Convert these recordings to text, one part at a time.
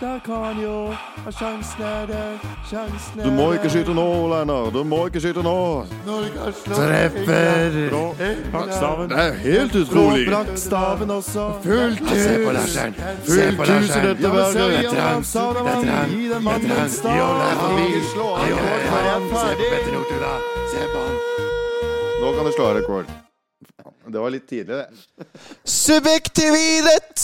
Der kan jo Sjansen er der, sjansen er Du må ikke skyte nå, Lennart. Du må ikke skyte nå. Norge har slått Treffer. Brakkstaven. Det er helt utrolig. Blakkstaven også. Fullt Se på hus. Larseren. Fullt hus i dette verket. Det er trangt. Det er trangt. Gi den mannen en er Se på han. Nå kan du slå av rekord. Det var litt tidlig, det. Subjektiv idrett!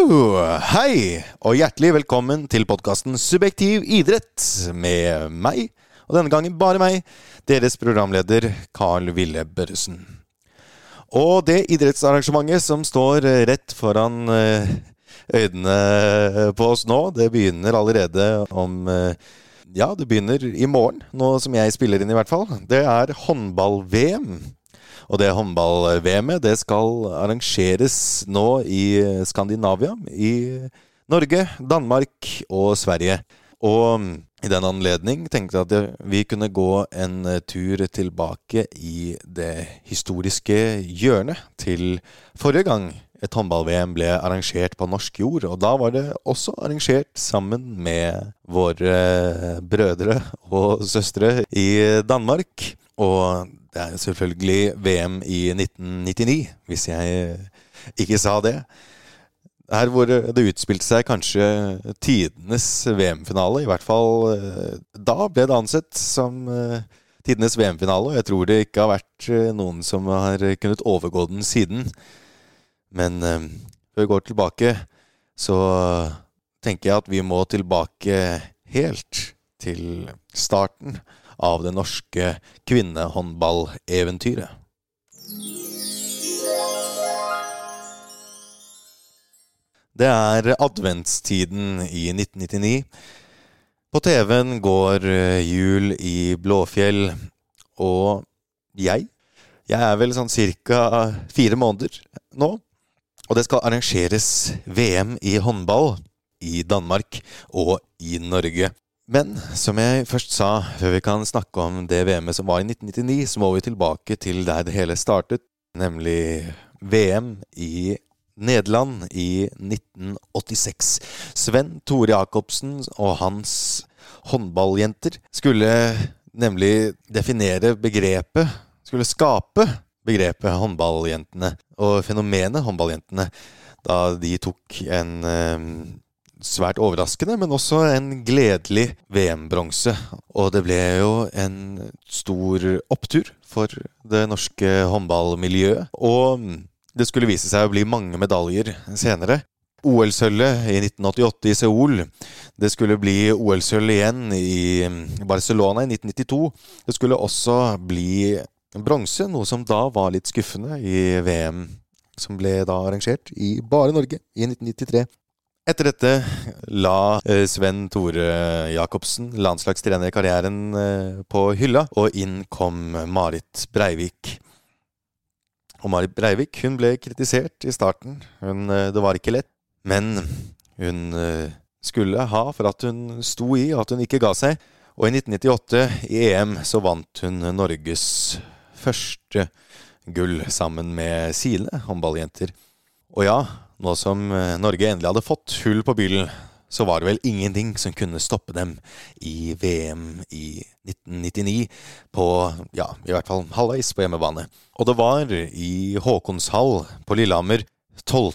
Hei, og hjertelig velkommen til podkasten Subjektiv idrett med meg, og denne gangen bare meg, deres programleder Carl Ville Børresen. Og det idrettsarrangementet som står rett foran eh, øynene på oss nå, det begynner allerede om eh, Ja, det begynner i morgen, nå som jeg spiller inn i hvert fall. Det er håndball-VM. Og det håndball-VM-et det skal arrangeres nå i Skandinavia. I Norge, Danmark og Sverige. Og i den anledning tenkte jeg at vi kunne gå en tur tilbake i det historiske hjørnet til forrige gang et håndball-VM ble arrangert på norsk jord. Og da var det også arrangert sammen med våre brødre og søstre i Danmark. Og det er selvfølgelig VM i 1999, hvis jeg ikke sa det. Her hvor det utspilte seg kanskje tidenes VM-finale. I hvert fall eh, da ble det ansett som eh, tidenes VM-finale. Og jeg tror det ikke har vært eh, noen som har kunnet overgå den siden. Men før vi går tilbake, så tenker jeg at vi må tilbake helt til starten av det norske kvinnehåndballeventyret. Det er adventstiden i 1999. På TV-en går eh, Jul i Blåfjell, og jeg Jeg er vel sånn cirka fire måneder nå. Og det skal arrangeres VM i håndball i Danmark og i Norge. Men som jeg først sa, før vi kan snakke om det VM-et som var i 1999, så må vi tilbake til der det hele startet, nemlig VM i Nederland i 1986. Sven Tore Jacobsen og hans håndballjenter skulle nemlig definere begrepet, skulle skape begrepet håndballjentene og fenomenet håndballjentene, da de tok en eh, svært overraskende, men også en gledelig VM-bronse. Og det ble jo en stor opptur for det norske håndballmiljøet. Og det skulle vise seg å bli mange medaljer senere. OL-sølvet i 1988 i Seoul. Det skulle bli OL-sølv igjen i Barcelona i 1992. Det skulle også bli bronse, noe som da var litt skuffende i VM, som ble da arrangert i bare Norge i 1993. Etter dette la eh, Sven Tore Jacobsen, karrieren, eh, på hylla, og inn kom Marit Breivik. Og Marit Breivik hun ble kritisert i starten. Hun, eh, det var ikke lett. Men hun skulle ha for at hun sto i, og at hun ikke ga seg. Og i 1998, i EM, så vant hun Norges første gull sammen med sine håndballjenter. Og ja, nå som eh, Norge endelig hadde fått hull på byllen, så var det vel ingenting som kunne stoppe dem i VM i 1999 på, ja, i hvert fall halvveis på hjemmebane. Og det var i Håkonshall på Lillehammer 12.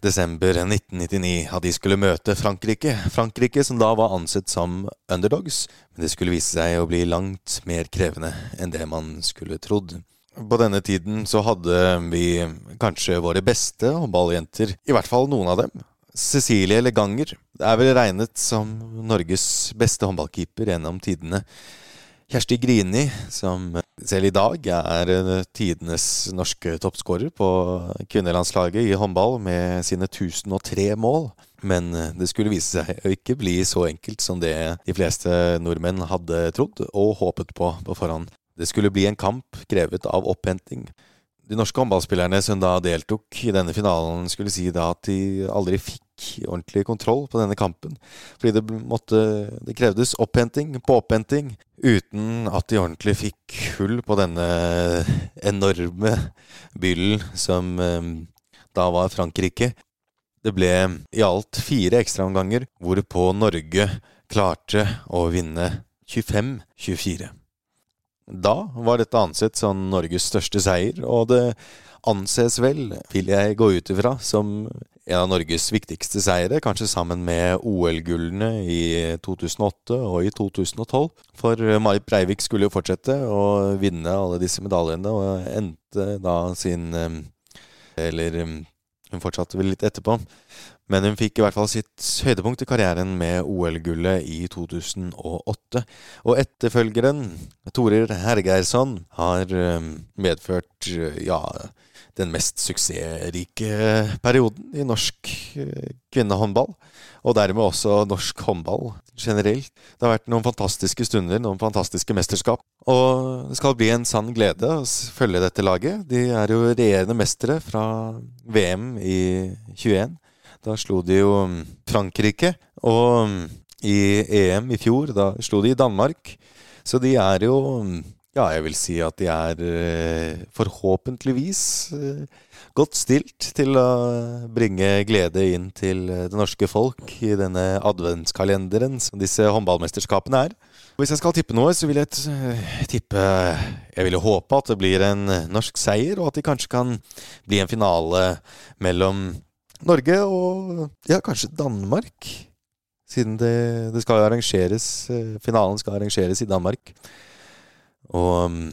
desember 1999 at de skulle møte Frankrike. Frankrike som da var ansett som underdogs, men det skulle vise seg å bli langt mer krevende enn det man skulle trodd. På denne tiden så hadde vi kanskje våre beste håndballjenter, i hvert fall noen av dem. Cecilie Leganger er vel regnet som Norges beste håndballkeeper gjennom tidene. Kjersti Grini, som selv i dag er tidenes norske toppskårer på kvinnelandslaget i håndball med sine 1003 mål. Men det skulle vise seg å ikke bli så enkelt som det de fleste nordmenn hadde trodd og håpet på på forhånd. Det skulle bli en kamp krevet av opphenting. De norske håndballspillerne som da deltok i denne finalen, skulle si da at de aldri fikk ordentlig kontroll på denne kampen. Fordi det, måtte, det krevdes opphenting på opphenting uten at de ordentlig fikk hull på denne enorme byllen som eh, da var Frankrike. Det ble i alt fire ekstraomganger, hvorpå Norge klarte å vinne 25-24. Da var dette ansett som Norges største seier, og det anses vel, vil jeg gå ut ifra, som en av Norges viktigste seire, kanskje sammen med OL-gullene i 2008 og i 2012. For Marit Breivik skulle jo fortsette å vinne alle disse medaljene, og endte da sin eh, Eller eh, hun fortsatte vel litt etterpå. Men hun fikk i hvert fall sitt høydepunkt i karrieren med OL-gullet i 2008. Og etterfølgeren, Torir Hergeirsson, har eh, medført ja, den mest suksessrike perioden i norsk eh, kvinnehåndball. Og dermed også norsk håndball generelt. Det har vært noen fantastiske stunder, noen fantastiske mesterskap. Og det skal bli en sann glede å følge dette laget. De er jo regjerende mestere fra VM i 21. Da slo de jo mm, Frankrike. Og mm, i EM i fjor, da slo de Danmark. Så de er jo mm, ja, jeg vil si at de er eh, forhåpentligvis eh, godt stilt til å bringe glede inn til eh, det norske folk i denne adventskalenderen som disse håndballmesterskapene er. Hvis jeg skal tippe noe, så vil jeg tippe Jeg vil håpe at det blir en norsk seier, og at det kanskje kan bli en finale mellom Norge og ja, kanskje Danmark. Siden det, det skal arrangeres Finalen skal arrangeres i Danmark. Og mm,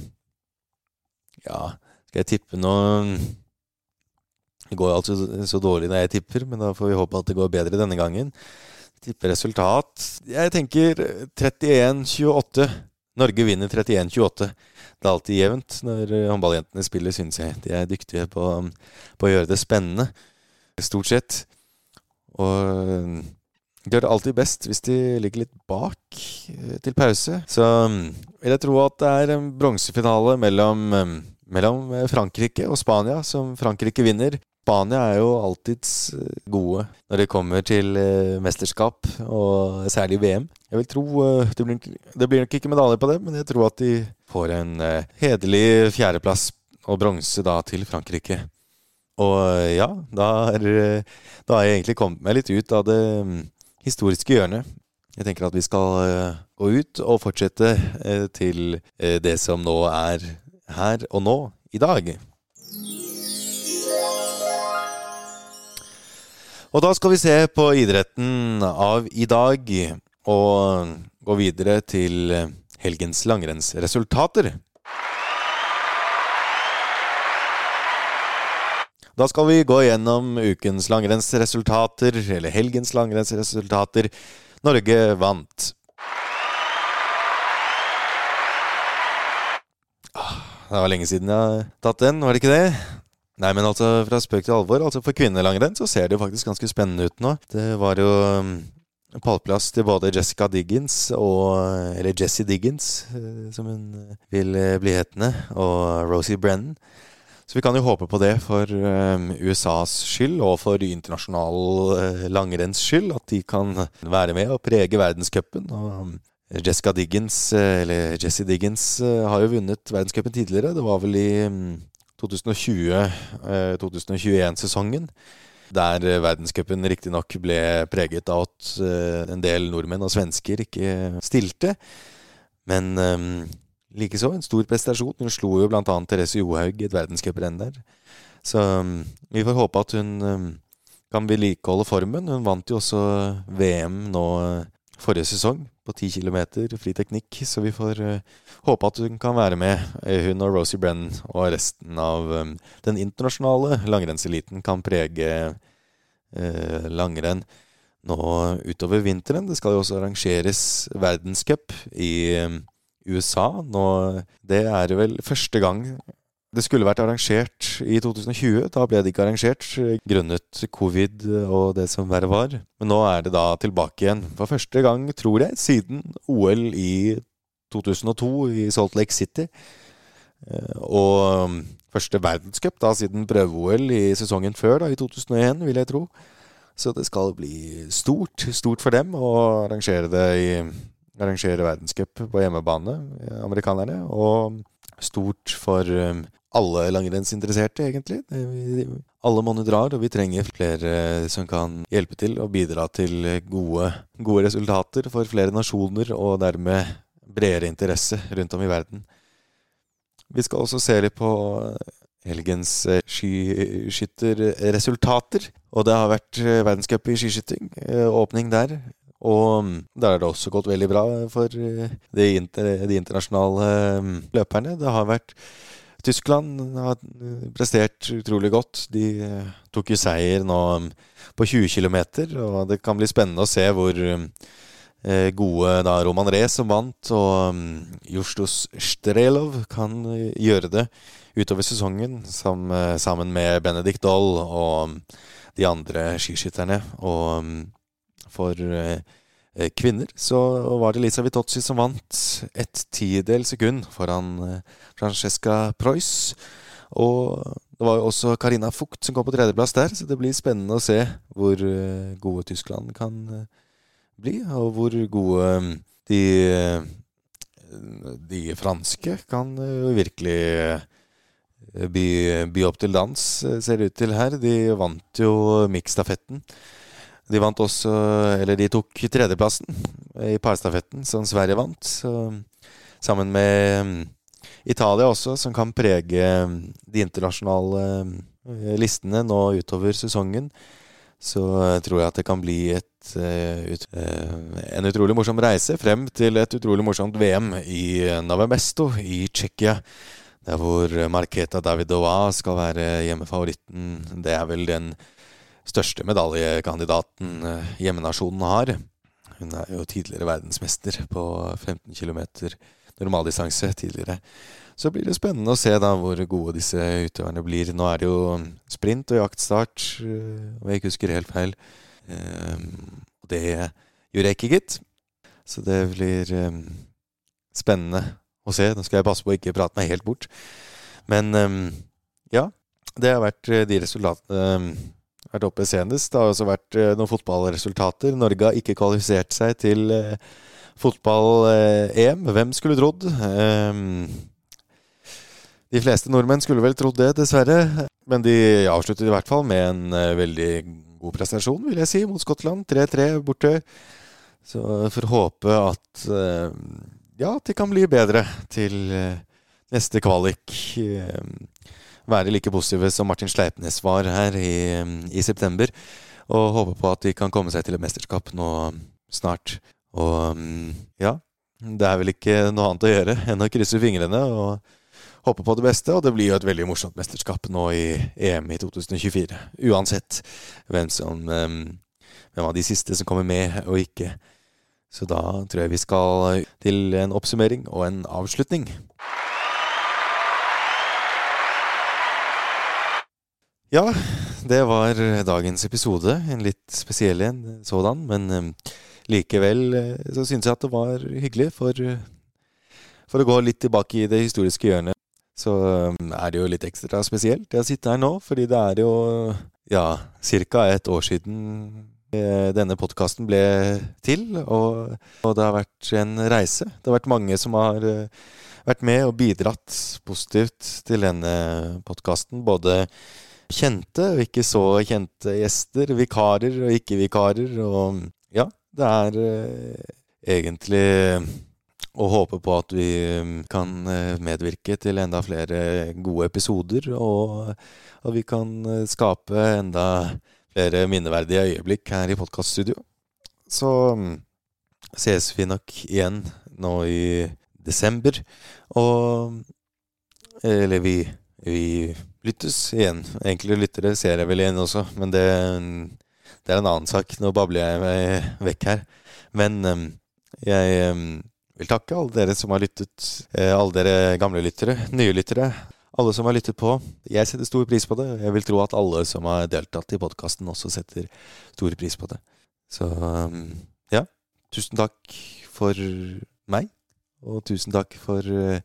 ja, skal jeg tippe noe Det går jo alltid så dårlig når jeg tipper, men da får vi håpe at det går bedre denne gangen. Tipper resultat Jeg tenker 31-28. Norge vinner 31-28. Det er alltid jevnt når håndballjentene spiller, syns jeg. De er dyktige på, på å gjøre det spennende. Stort sett. Og de gjør det alltid best hvis de ligger litt bak eh, til pause. Så mm, vil jeg tro at det er en bronsefinale mellom, mm, mellom eh, Frankrike og Spania, som Frankrike vinner. Spania er jo alltids eh, gode når det kommer til mesterskap, og særlig VM. Jeg vil tro Det blir, det blir nok ikke medalje på det, men jeg tror at de får en hederlig fjerdeplass og bronse da til Frankrike. Og ja, da er, da har jeg egentlig kommet meg litt ut av det mm, historiske hjørnet. Jeg tenker at vi skal uh, gå ut og fortsette til det som nå er her og nå i dag. Og da skal vi se på idretten av i dag, og gå videre til helgens langrennsresultater. Da skal vi gå gjennom ukens langrennsresultater, eller helgens langrennsresultater. Norge vant. Ah, det var lenge siden jeg har tatt den, var det ikke det? Nei, men altså fra spøk til alvor. Altså For kvinnelangrenn så ser det jo faktisk ganske spennende ut nå. Det var jo um, pallplass til både Jessica Diggins og Eller Jessie Diggins, eh, som hun vil eh, bli hetende, og Rosie Brennan. Så vi kan jo håpe på det for um, USAs skyld og for internasjonal uh, langrenns skyld. At de kan være med og prege verdenscupen. Um, Jessica Diggins, uh, eller Jesse Diggins, uh, har jo vunnet verdenscupen tidligere. Det var vel i um, 2020-2021-sesongen. Der verdenscupen riktignok ble preget av at en del nordmenn og svensker ikke stilte. Men Likeså en stor prestasjon. Hun slo jo bl.a. Therese Johaug i et verdenscuprenn der. Så um, vi får håpe at hun um, kan vedlikeholde formen. Hun vant jo også VM nå uh, forrige sesong på 10 km fri teknikk, så vi får uh, håpe at hun kan være med, uh, hun og Rosie Brenn og resten av um, den internasjonale langrennseliten kan prege langrenn nå utover vinteren. Det skal jo også arrangeres verdenscup i USA. Nå, det er vel første gang det skulle vært arrangert i 2020. Da ble det ikke arrangert grunnet covid og det som verre var. Men nå er det da tilbake igjen for første gang, tror jeg, siden OL i 2002 i Salt Lake City. Eh, og um, første verdenscup da siden prøve-OL i sesongen før, da, i 2001, vil jeg tro. Så det skal bli stort, stort for dem å arrangere det i arrangere verdenscup på hjemmebane, eh, amerikanerne. Og stort for um, alle langrennsinteresserte, egentlig. alle monner drar, og vi trenger flere som kan hjelpe til og bidra til gode, gode resultater for flere nasjoner, og dermed bredere interesse rundt om i verden. Vi skal også se litt på helgens eh, skiskytterresultater. Og det har vært eh, verdenscup i skiskyting. eh, Åpning der. Og mm, der har det også gått veldig bra for eh, de, inter, de internasjonale mm, løperne. Det har vært Tyskland har eh, prestert utrolig godt. De eh, tok jo seier nå mm, på 20 km, og det kan bli spennende å se hvor gode da Roman Rez som vant, og Justus Strelov kan gjøre det utover sesongen sam, sammen med Benedikt Doll og de andre skiskytterne. Og for eh, eh, kvinner så var det Lisa Vitozzi som vant et tiendedel sekund foran eh, Francesca Preuss. Og det var jo også Carina Fugt som kom på tredjeplass der, så det blir spennende å se hvor gode Tyskland kan bli, og hvor gode de, de franske kan jo virkelig by, by opp til dans, ser det ut til her. De vant jo miksstafetten. De vant også Eller de tok tredjeplassen i parstafetten, som Sverige vant. Så, sammen med mm, Italia også, som kan prege mm, de internasjonale eh, listene nå utover sesongen. Så eh, tror jeg at det kan bli et, eh, ut, eh, en utrolig morsom reise frem til et utrolig morsomt VM i Navamesto i Tsjekkia. Der hvor Marketa Davidova skal være hjemmefavoritten. Det er vel den største medaljekandidaten eh, hjemmenasjonen har. Hun er jo tidligere verdensmester på 15 km normaldistanse tidligere. Så blir det spennende å se da hvor gode disse utøverne blir. Nå er det jo sprint og jaktstart, eh, om jeg ikke husker helt feil. Eh, det gjør jeg ikke, gitt. Så det blir spennende å se. Nå skal jeg passe på å ikke prate meg helt bort. Men ja, det har vært de resultatene vært oppe senest. Det har også vært eh, noen fotballresultater. Norge har ikke kvalifisert seg til eh, fotball-EM. Hvem skulle trodd? Eh, de fleste nordmenn skulle vel trodd det, dessverre. Men de avsluttet i hvert fall med en eh, veldig god prestasjon, vil jeg si, mot Skottland. 3-3 borte. Så får håpe at eh, ja, at de kan bli bedre til eh, neste kvalik. Være like positive som Martin Sleipnes var her i, i september. Og håpe på at de kan komme seg til et mesterskap nå snart. Og mm, ja, det er vel ikke noe annet å gjøre enn å krysse fingrene og håpe på det beste. Og det blir jo et veldig morsomt mesterskap nå i EM i 2024. Uansett hvem som mm, hvem av de siste som kommer med og ikke. Så da tror jeg vi skal til en oppsummering og en avslutning. Ja, det var dagens episode. En litt spesiell en sådan. Men eh, likevel eh, så syns jeg at det var hyggelig. For, eh, for å gå litt tilbake i det historiske hjørnet, så er det jo litt ekstra spesielt å sitte her nå. Fordi det er jo ja, ca. et år siden denne podkasten ble til. Og, og det har vært en reise. Det har vært mange som har vært med og bidratt positivt til denne podkasten. Både kjente og ikke så kjente gjester, vikarer og ikke-vikarer. Og ja, det er eh, egentlig å håpe på at vi mm, kan eh, medvirke til enda flere gode episoder, og at vi kan eh, skape enda flere minneverdige øyeblikk her i podkaststudio. Så mm, ses vi nok igjen nå i desember, og Eller vi, vi lyttes igjen. Enkle lyttere ser jeg vel igjen også, men det, det er en annen sak. Nå babler jeg meg vekk her. Men jeg vil takke alle dere som har lyttet. eh, Alle dere gamle lyttere, nye lyttere. Alle som har lyttet på. Jeg setter stor pris på det. Jeg vil tro at alle som har deltatt i podkasten, også setter stor pris på det. Så ja. Tusen takk for meg. Og tusen takk for eh,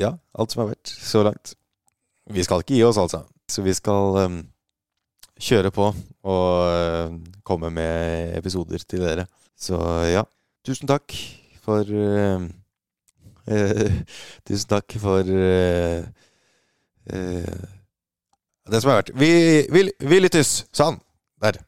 ja, alt som har vært så langt. Vi skal ikke gi oss, altså. Så vi skal um, kjøre på og uh, komme med episoder til dere. Så ja, tusen takk for uh, uh, Tusen takk for eh, eh, Det som er verdt. Vi, vi, vi lyttes! Sånn. Der.